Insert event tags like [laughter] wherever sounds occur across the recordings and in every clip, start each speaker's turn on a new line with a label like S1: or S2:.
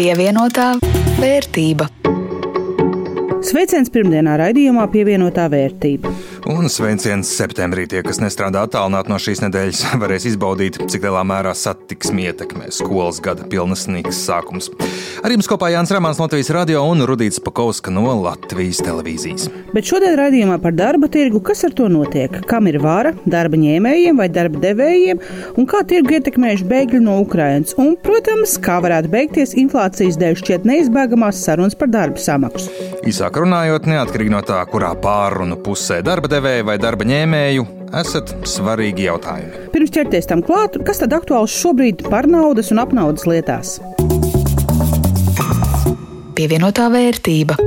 S1: Pievienotā vērtība.
S2: Sveiciens pirmdienā raidījumā pievienotā vērtība.
S3: Un sveiciens septembrī tie, kas nestrādā attālināti no šīs nedēļas, [laughs] varēs izbaudīt, cik lielā mērā satiksmi ietekmē skolas gada pilnesnīgs sākums. Ar jums kopā Jānis Rāmāns no Latvijas radio un Rudīts Pakauska no Latvijas televīzijas.
S2: Bet šodien raidījumā par darba tirgu, kas ar to notiek, kam ir vara darba ņēmējiem vai darba devējiem, un kā tirgu ietekmējuši bēgļi no Ukrainas, un, protams, kā varētu beigties inflācijas dēļ šķiet neizbēgamās sarunas par darba samaksu.
S3: Īsāk runājot, neatkarīgi no tā, kurā pārunu pusē darba devēja vai darba ņēmēju, esat svarīgi jautājumi.
S2: Pirms ķerties tam klāt, kas tad aktuāls šobrīd par naudas un apnaudas lietās?
S1: Pievienotā vērtība.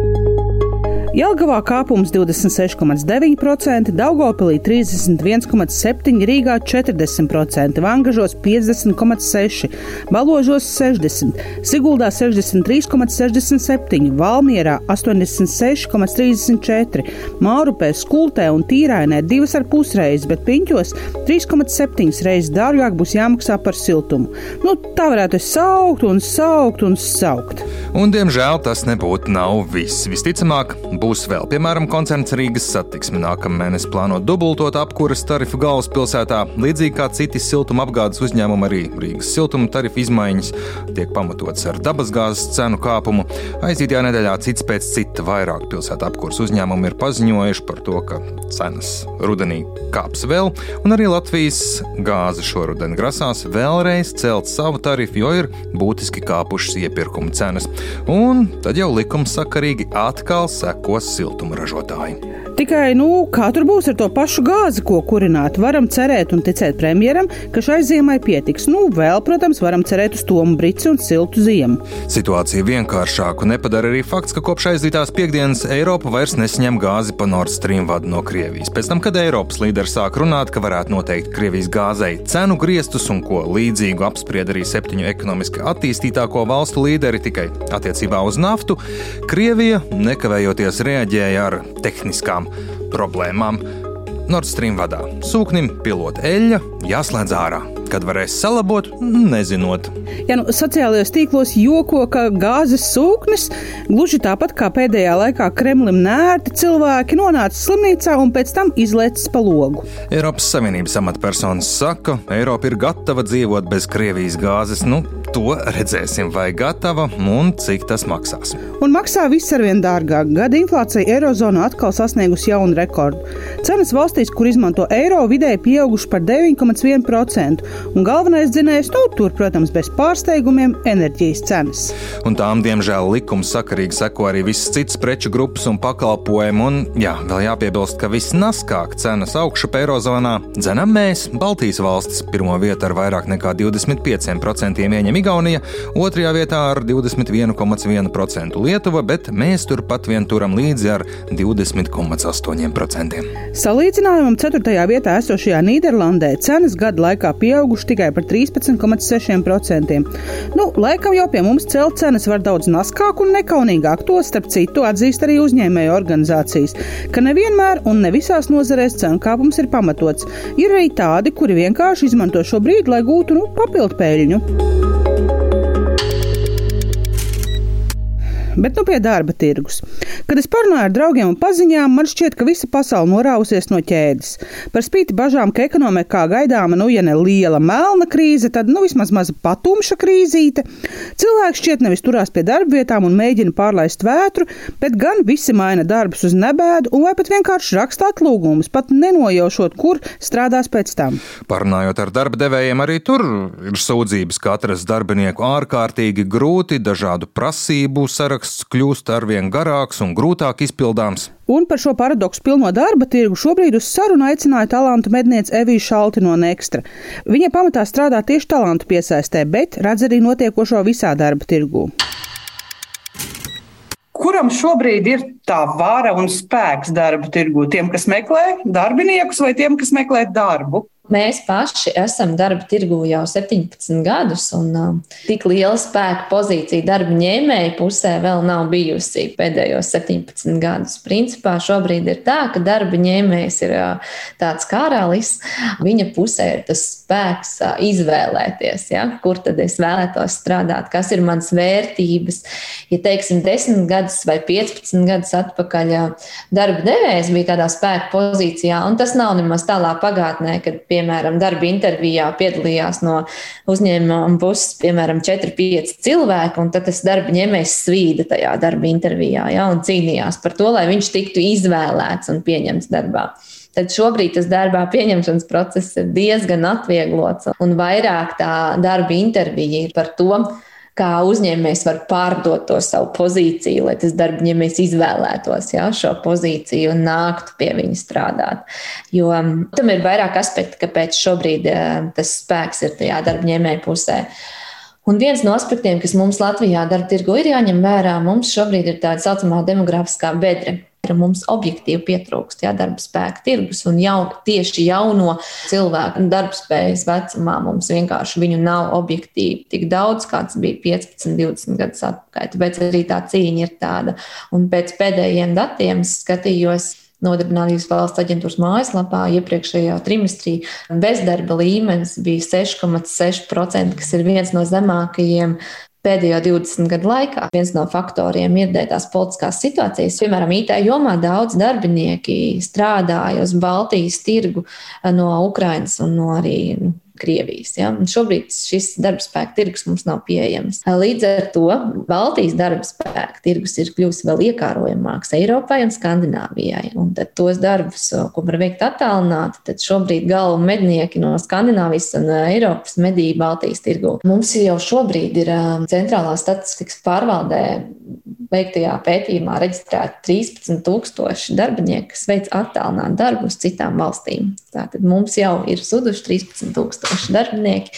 S2: Jelgavā kāpums 26,9%, Daugopilī 31,7%, Rīgā 40%, Vangažos 50,6%, Baložos 60%, Siguldā 63,67%, Valmierā 86,34%, Mārupē, Skultē un Tīrainē 2,5 reizes, bet Piņķos 3,7 reizes dārgāk būs jāmaksā par siltumu. Nu, tā varētu saukt un saukt un saukt.
S3: Un, diemžēl tas nebūtu nav viss. Visticamāk, būs vēl. Piemēram, koncerns Rīgas satiksme nākamā mēnesī plāno dubultot apkuras tarifu galvaspilsētā. Līdzīgi kā citi siltuma apgādes uzņēmumi, arī Rīgas siltuma tarifu izmaiņas tiek pamatotas ar dabasgāzes cenu kāpumu. Aizītajā nedēļā cits pēc cita vairāk pilsētā apkuras uzņēmumi ir paziņojuši par to, ka cenas rudenī kāps vēl, un arī Latvijas gāze šoruden grasās vēlreiz celt savu tarifu, jo ir būtiski kāpušas iepirkuma cenas un tad jau likumsakarīgi atkal sekos siltumražotāji.
S2: Tikai, nu, kā tur būs ar to pašu gāzi, ko kurināt? Varam cerēt un ticēt premjeram, ka šai ziemai pietiks. Nu, vēl, protams, varam cerēt uz tomu brici un siltu ziemu.
S3: Situāciju vienkāršāku nepadara arī fakts, ka kopš aizdītās piekdienas Eiropa vairs nesaņem gāzi pa Nord Stream vadu no Krievijas. Pēc tam, kad Eiropas līderi sāk runāt, ka varētu noteikt Krievijas gāzei cenu griestus un ko līdzīgu apspried arī septiņu ekonomiski attīstītāko valstu līderi tikai attiecībā uz naftu, Krievija nekavējoties reaģēja ar tehniskām problēmām. Nord Stream vadā sūknim pilota eļļa jāslēdz ārā. Kad varēs salabot, nezinot.
S2: Ja nu, sociālajos tīklos joko, ka gāzes sūknis gluži tāpat kā pēdējā laikā Kremlim nērti cilvēki nonāca slimnīcā un pēc tam izlaists pa logu.
S3: Eiropas Savienības amatpersonas saka, Eiropa ir gatava dzīvot bez Krievijas gāzes. Nu, to redzēsim, vai gatava un cik tas maksās.
S2: Un maksā viss arvien dārgāk. Gada inflācija Eirozonā atkal sasniegusi jaunu rekordu. Cenas valstīs, kur izmanto eiro, vidēji pieauguši par 9,1%. Un galvenais dzinējs, nu, tur, protams, bez pārsteigumiem - enerģijas cenas.
S3: Un tām, diemžēl, likums sakarīgi seko arī visas citas preču grupas un pakalpojumi. Un, jā, vēl jāpiebilst, ka visnaskāk cenas augšup Eirozonā dzenam mēs, Baltijas valstis. Pirmo vietu ar vairāk nekā 25% ieņem Igaunija, otrajā vietā ar 21,1% Lietuva, bet mēs turpat vien turam līdzi ar 20,8%.
S2: Salīdzinājumam 4. vietā esošajā Nīderlandē cenas gada laikā pieauguši tikai par 13,6%. Nu, laikam jau pie mums celt cenas var daudz naskāk un nekaunīgāk. To starp citu atzīst arī uzņēmēju organizācijas, ka nevienmēr un ne visās nozarēs cenu kāpums ir pamatots. Ir arī tādi, kuri vienkārši izmanto šo brīdi, lai gūtu nu, papildu peļņu. Bet nu pie darba tirgus. Kad es parunāju ar draugiem un paziņām, man šķiet, ka visa pasaule norausies no ķēdes. Par spīti bažām, ka ekonomikā gaidāma, nu, ja ne liela melna krīze, tad nu vismaz maza patumša krīzīte. Cilvēki šķiet nevis turās pie darba vietām un mēģina pārlaist vētru, bet gan visi maina darbus uz nebēdu un vai pat vienkārši raksta atlūgumus, pat nenojaušot, kur strādās pēc tam.
S3: Parunājot ar darba devējiem, arī tur ir sūdzības, ka atrast darbinieku ārkārtīgi grūti, dažādu prasību sarakstu saraksts kļūst arvien garāks un grūtāk izpildāms.
S2: Un par šo paradoksu pilno darba tirgu šobrīd uz sarunu aicināja talantu medniece Evija Šalti no Nekstra. Viņa pamatā strādā tieši talantu piesaistē, bet redz arī notiekošo visā darba tirgū.
S4: Kuram šobrīd ir tā vara un spēks darba tirgu? Tiem, kas meklē darbiniekus, vai tiem, kas meklē darbu?
S5: Mēs paši esam darba tirgu jau 17 gadus, un uh, tik liela spēka pozīcija darba ņēmēja pusē vēl nav bijusi pēdējos 17 gadus. Principā šobrīd ir tā, ka darba ņēmējs ir uh, tāds karalis. Viņa pusē ir tas spēks uh, izvēlēties, ja, kur tad es vēlētos strādāt, kas ir mans vērtības. Ja teiksim, 10 gadus vai 15 gadus atpakaļ darba devējs bija tādā spēka pozīcijā, un tas nav nemaz tālāk pagātnē, kad piemēram, darba intervijā piedalījās no uzņēmuma puses, piemēram, 4-5 cilvēki, un tad tas darba ņēmējs svīda tajā darba intervijā ja, un cīnījās par to, lai viņš tiktu izvēlēts un pieņemts darbā. Tad šobrīd tas darbā pieņemšanas process ir diezgan atvieglots, un vairāk tā darba intervija ir par to, kā uzņēmējs var pārdot to savu pozīciju, lai tas darbņēmējs izvēlētos jā, šo pozīciju un nāktu pie viņa strādāt. Jo um, tam ir vairāk aspekti, kāpēc šobrīd uh, tas spēks ir tajā darbņēmēja pusē. Un viens no aspektiem, kas mums Latvijā darba tirgu ir jāņem vērā, mums šobrīd ir tā saucamā demogrāfiskā bedre ka mums objektīvi pietrūkst jā, darba spēka tirgus, un jau, tieši jauno cilvēku darba spējas vecumā mums vienkārši viņu nav objektīvi tik daudz, kāds bija 15, 20 gadus atpakaļ. Tāpēc arī tā cīņa ir tāda. Un pēc pēdējiem datiem skatījos. Nodarbinātības valsts aģentūras mājaslapā iepriekšējā trimestrī bezdarba līmenis bija 6,6%, kas ir viens no zemākajiem pēdējo 20 gadu laikā. Viens no faktoriem ir tās politiskās situācijas. Piemēram, IT jomā daudz darbinieki strādāja uz Baltijas tirgu no Ukrainas un no arī nu, Krievijas. Ja? Un šobrīd šis darba spēka tirgus mums nav pieejams. Līdz ar to Baltijas darba spēka tirgus ir kļuvis vēl iekārojamāks Eiropai un Skandināvijai. Un tos darbus, ko var veikt attālināti, tad šobrīd galvu mednieki no Skandināvijas un Eiropas medīja Baltijas tirgu. Mums jau šobrīd ir centrālā statistikas pārvaldē veiktajā pētījumā reģistrēti 13,000 darbinieki, kas veic attālinātu darbu uz citām valstīm. Tātad mums jau ir zuduši 13,000 darbinieki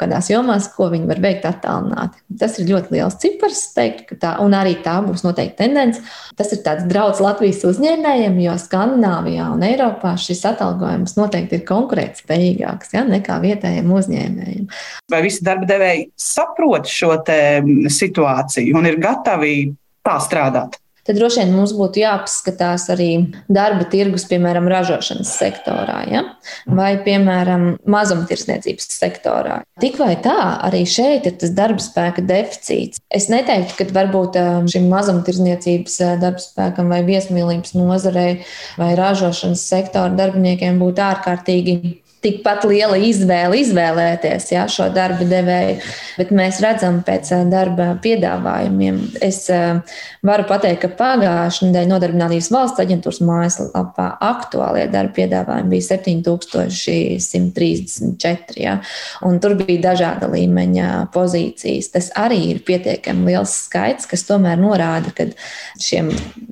S5: kādās jomās, ko viņi var veikt attālināti. Tas ir ļoti liels cipars, teiktu, tā, un arī tā būs noteikti tendence. Tas ir tāds draudz Latvijas uzņēmējiem, jo Skandināvijā un Eiropā šis atalgojums noteikti ir konkurētspējīgāks ja, nekā vietējiem uzņēmējiem.
S4: Vai visi darba devēji saprot šo situāciju un ir gatavi tā strādāt?
S5: tad droši vien mums būtu jāpaskatās arī darba tirgus, piemēram, ražošanas sektorā, ja? vai, piemēram, mazumtirdzniecības sektorā. Tik vai tā, arī šeit ir tas darba spēka deficīts. Es neteiktu, ka varbūt um, šim mazumtirdzniecības uh, darba spēkam vai viesmīlības nozarei vai ražošanas sektora darbiniekiem būtu ārkārtīgi tikpat liela izvēle izvēlēties jā, šo darba devēju, bet mēs redzam pēc darba piedāvājumiem. Es varu pateikt, ka pagājušā nedēļa nodarbinātības valsts aģentūras mājaslapā aktuālie darba piedāvājumi bija 7134. Jā, un tur bija dažāda līmeņa pozīcijas. Tas arī ir pietiekami liels skaits, kas tomēr norāda, ka šiem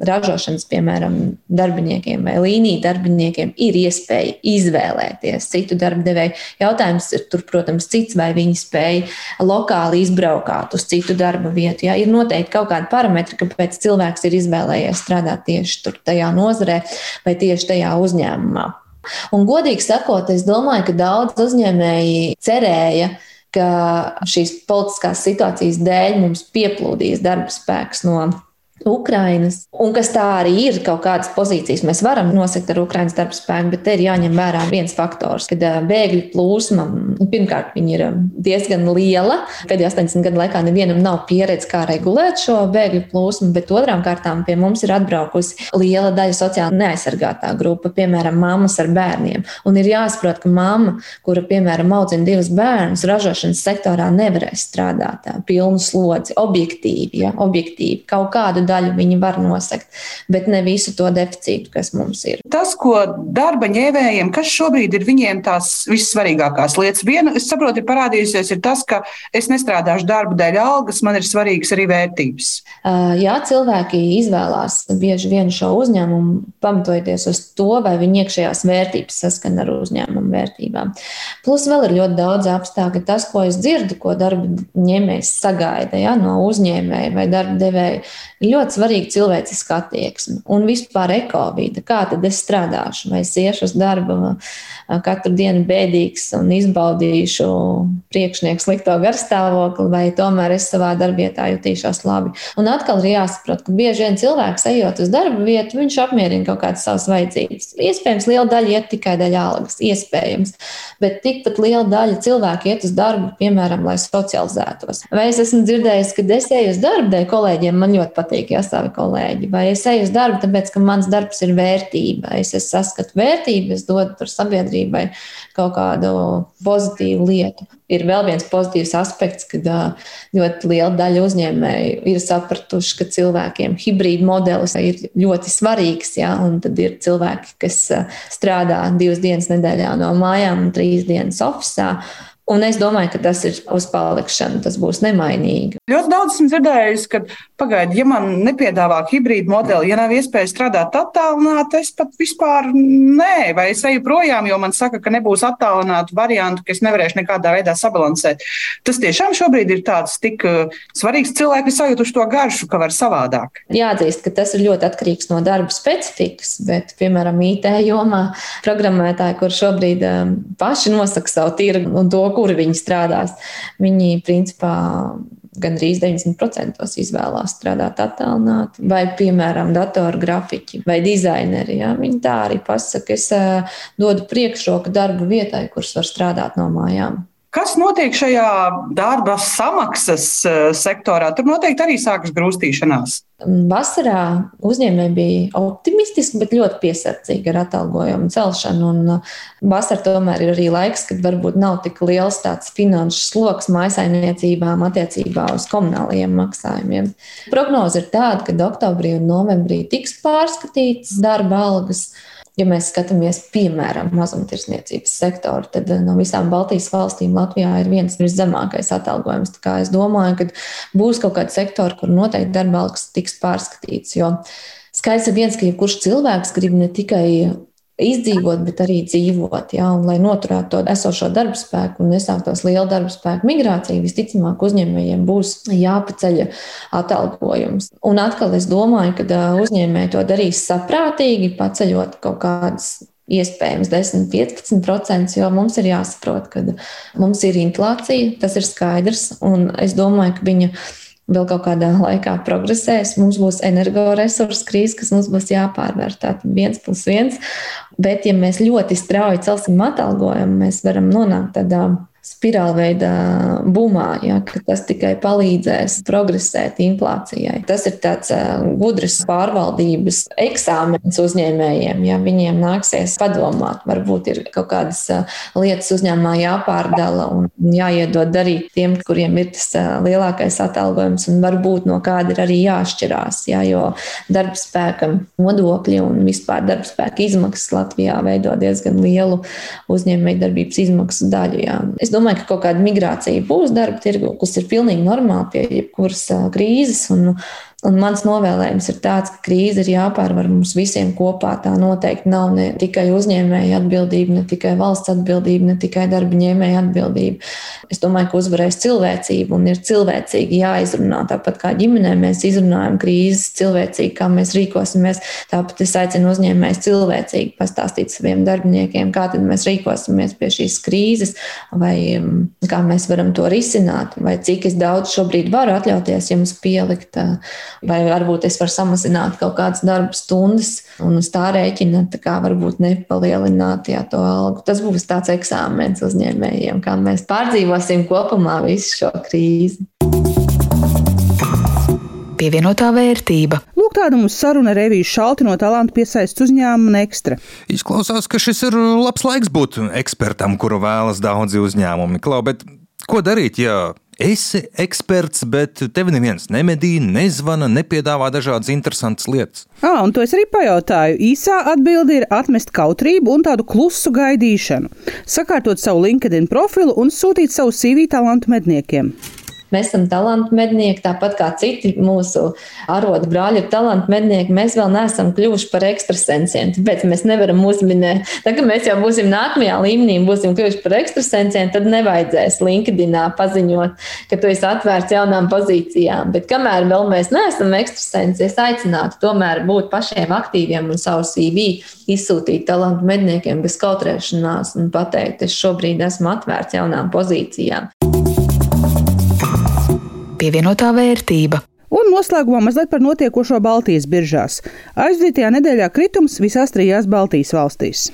S5: ražošanas, piemēram, darbiniekiem vai līniju darbiniekiem ir iespēja izvēlēties citu darba devēju. Jautājums ir, tur, protams, cits, vai viņi spēj lokāli izbraukāt uz citu darba vietu. Ja? Ir noteikti kaut kādi parametri, kāpēc cilvēks ir izvēlējies strādāt tieši tur, tajā nozarē vai tieši tajā uzņēmumā. Un, godīgi sakot, es domāju, ka daudz uzņēmēji cerēja, ka šīs politiskās situācijas dēļ mums pieplūdīs darba spēks no Ukrainas. Un kas tā arī ir, kaut kādas pozīcijas mēs varam nosakt ar Ukraiņas darba spēku, bet te ir jāņem vērā viens faktors, kad bēgļu plūsma, nu, pirmkārt, ir diezgan liela. Pēdējā 80 gadu laikā nevienam nav pieredze, kā regulēt šo bēgļu plūsmu, bet otrām kārtām pie mums ir atbraukusi liela daļa sociāli neaizsargātā grupa, piemēram, mammas ar bērniem. Un ir jāsaprot, ka mamma, kura, piemēram, audzina divus bērnus, ražošanas sektorā nevarēs strādāt pilnu slodzi, objektīvi, ja, objektīvi kaut kādu daļu daļu viņi var nosakt, bet ne visu to deficītu, kas mums ir.
S4: Tas, ko darba ņēmējiem, kas šobrīd ir viņiem tās vissvarīgākās lietas, viena, es saprotu, ir parādījusies, ir tas, ka es nestrādāšu darbu dēļ algas, man ir svarīgas arī vērtības.
S5: Jā, cilvēki izvēlās bieži vien šo uzņēmumu pamatojoties uz to, vai viņa iekšējās vērtības saskan ar uzņēmumu vērtībām. Plus vēl ir ļoti daudz apstākļu. Tas, ko es dzirdu, ko darba ņēmējs sagaida ja, no uzņēmēja vai darba devēja, ir ļoti ļoti svarīga cilvēciska attieksme un vispār ekovīda. Kā tad es strādāšu? Vai es iešu uz darbu katru dienu bēdīgs un izbaudīšu priekšnieku slikto garstāvokli, vai tomēr es savā darbvietā jutīšos labi. Un atkal ir jāsaprot, ka bieži vien cilvēks ejot uz darba vietu, viņš apmierina kaut kādas savas vajadzības. Iespējams, liela daļa iet tikai daļa algas, iespējams, bet tikpat liela daļa cilvēku iet uz darbu, piemēram, lai socializētos. Vai es esmu dzirdējis, ka es eju uz darbu dēļ kolēģiem, man ļoti patīk, ja savi kolēģi, vai es eju uz darbu, tāpēc, ka mans darbs ir vērtība. Es, es saskatu vērtību, es dodu sabiedrībai kaut kādu pozitīvu lietu. Ir vēl viens pozitīvs aspekts, kad ļoti liela daļa uzņēmēju ir sapratuši, ka cilvēkiem hibrīda modelis ir ļoti svarīgs. Ja? Tad ir cilvēki, kas strādā divas dienas nedēļā no mājām un trīs dienas oficiālā Un es domāju, ka tas ir uz palikšanu, tas būs nemainīgi.
S4: Ļoti daudz esmu dzirdējis, ka pagaidi, ja man nepiedāvā hibrīdu modeli, ja nav iespēja strādāt attālināti, es pat vispār nē, vai es eju projām, jo man saka, ka nebūs attālinātu variantu, ka es nevarēšu nekādā veidā sabalansēt. Tas tiešām šobrīd ir tāds tik uh, svarīgs cilvēks, kas sajūtuši to garšu, ka var savādāk.
S5: Jāatzīst, ka tas ir ļoti atkarīgs no darba specifikas, bet, piemēram, IT jomā programmētāji, kur šobrīd um, paši nosaka savu tirgu un to, kuri viņi strādās. Viņi principā gandrīz 90% izvēlās strādāt attālināti, vai, piemēram, datoru grafiķi vai dizaineri. Ja? Viņi tā arī pasaka, es uh, dodu priekšroku darbu vietai, kuras var strādāt no mājām.
S4: Kas notiek šajā darba samaksas eh, sektorā? Tur noteikti arī sākas grūstīšanās.
S5: Vasarā uzņēmēji bija optimistiski, bet ļoti piesardzīgi ar atalgojumu celšanu. Un eh, vasarā tomēr ir arī laiks, kad varbūt nav tik liels tāds finanšu sloks maisaimniecībām attiecībā uz komunālajiem maksājumiem. Prognoze ir tāda, ka oktobrī un novembrī tiks pārskatītas darba algas. Ja mēs skatāmies, piemēram, mazumtirdzniecības sektoru, tad eh, no visām Baltijas valstīm Latvijā ir viens viszemākais atalgojums. Es domāju, ka būs kaut kāda sektora, kur noteikti darba algas tiks pārskatīts. Jo skaidrs ir viens, ka jebkurš cilvēks grib ne tikai izdzīvot, bet arī dzīvot. Ja? Un, lai noturētu to esošo darba spēku un nesāktos liela darba spēka migrācija, visticamāk, uzņēmējiem būs jāpaceļ atalgojums. Un atkal es domāju, ka uzņēmēji to darīs saprātīgi, paceļot kaut kādas iespējams 10, 15%, jo mums ir jāsaprot, ka mums ir inflācija, tas ir skaidrs, un es domāju, ka viņa vēl kaut kādā laikā progresēs. Mums būs energoresursu krīze, kas mums būs jāpārvērt. Tātad viens plus viens. Bet, ja mēs ļoti strauji celsim atalgojumu, mēs varam nonākt tādā spirālveida bumā, ja, ka tas tikai palīdzēs progresēt inflācijai. Tas ir tāds gudrs pārvaldības eksāmens uzņēmējiem. Ja viņiem nāksies padomāt, varbūt ir kaut kādas lietas uzņēmumā jāpārdala un jāiedod darīt tiem, kuriem ir tas lielākais atalgojums, un varbūt no kāda ir arī jāšķirās. Ja, jo darba spēka nodokļi un vispār darba spēka izmaksas Latvijā veido diezgan lielu uzņēmējdarbības izmaksu daļu. Ja. Es domāju, ka kaut kāda migrācija būs darba tirgu, kas ir pilnīgi normāli pie jebkuras krīzes. Un, Un mans novēlējums ir tāds, ka krīze ir jāpārvar mums visiem kopā. Tā noteikti nav ne tikai uzņēmēja atbildība, ne tikai valsts atbildība, ne tikai darba ņēmēja atbildība. Es domāju, ka uzvarēs cilvēcība un ir cilvēcīgi jāizrunā. Tāpat kā ģimenē mēs izrunājam krīzes, cilvēcīgi, kā mēs rīkosimies. Tāpat es aicinu uzņēmējus cilvēcīgi pastāstīt saviem darbiniekiem, kā mēs rīkosimies pie šīs krīzes, vai um, kā mēs varam to risināt, vai cik daudz šobrīd varu atļauties jums pielikt vai varbūt es varu samazināt kaut kādas darba stundas un uz tā rēķina tā kā varbūt nepalielināt jā, to algu. Tas būs tāds eksāmens uzņēmējiem, kā mēs pārdzīvosim kopumā visu šo krīzi.
S1: Pievienotā vērtība.
S2: Lūk, tāda mums saruna ar Eviju Šalti no talantu piesaistes uzņēmuma Nekstra.
S3: Izklausās, ka šis ir labs laiks būt ekspertam, kuru vēlas daudzi uzņēmumi. Klau, bet ko darīt, ja Esi eksperts, bet tevi neviens nemedī, nezvana, nepiedāvā dažādas interesantas lietas.
S2: À, un to es arī pajautāju. Īsā atbilde ir atmest kautrību un tādu klusu gaidīšanu, sakārtot savu LinkedIn profilu un sūtīt savu CV talantu medniekiem.
S5: Mēs esam talantu mednieki, tāpat kā citi mūsu arodu brāļi ir talantu mednieki. Mēs vēl neesam kļuvuši par ekstrasensiem, tāpēc mēs nevaram uzminēt. Tad, kad mēs jau būsim nākamajā līmenī būsim kļuvuši par ekstrasensiem, tad nevajadzēs LinkedInā paziņot, ka tu esi atvērts jaunām pozīcijām. Bet kamēr vēl mēs neesam ekstrasensi, es aicinātu tomēr būt pašiem aktīviem un savu CV izsūtīt talantu medniekiem bez kautrēšanās un pateikt, es šobrīd esmu atvērts jaunām pozīcijām.
S1: Pievienotā vērtība.
S2: Un noslēgumā mazliet par notiekošo Baltijas biržās. Aizdītajā nedēļā kritums visās trijās Baltijas valstīs.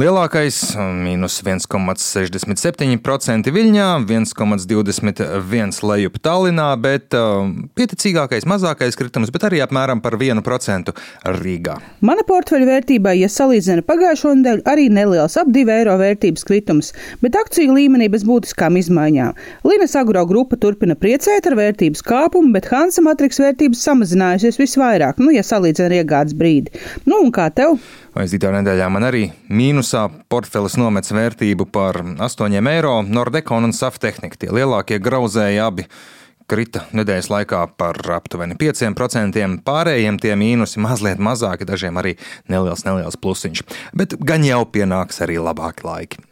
S3: Lielākais - mīnus 1,67% Viļņā, 1,21% lejup Tallinā, bet uh, pieticīgākais, mazākais kritums, bet arī apmēram par 1% Rīgā.
S2: Mana portfeļa vērtībā, ja salīdzina pagājušo nedēļu, arī neliels ap 2 eiro vērtības kritums, bet akciju līmenī bez būtiskām izmaiņām. Līnes agro grupa turpina priecēt ar vērtības kāpumu, bet Hansa matrix elektrikas vērtības samazinājusies visvairāk, nu, ja salīdzina ar iegādes brīdi. Nu, un kā tev?
S3: Aizdītā nedēļā man arī mīnusā portfelis nomets vērtību par 8 eiro. Nordekon un Saftehnika tie lielākie grauzēji abi krita nedēļas laikā par aptuveni 5%, pārējiem tie mīnusi mazliet mazāki, dažiem arī neliels, neliels plusiņš. Bet gan jau pienāks arī labāki laiki.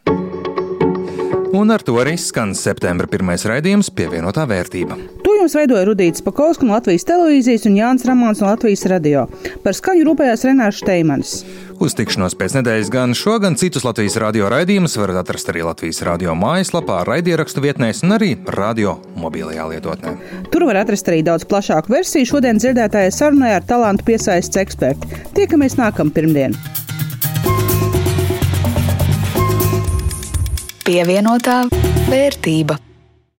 S3: Un ar to arī skan septembra pirmais raidījums pievienotā vērtība.
S2: To jums veidoja Rudīts Pakausks no Latvijas televīzijas un Jānis Ramāns no Latvijas radio. Par skaņu rūpējās Renārs Šteimanis.
S3: Uz tikšanos pēc nedēļas gan šo, gan citus Latvijas radio raidījumus varat atrast arī Latvijas radio mājaslapā, raidierakstu vietnēs un arī radio mobilajā lietotnē.
S2: Tur var atrast arī daudz plašāku versiju šodien dzirdētājai sarunai ar talantu piesaistes eksperti. Tiekamies nākamā pirmdiena!
S1: Pievienotā vērtība.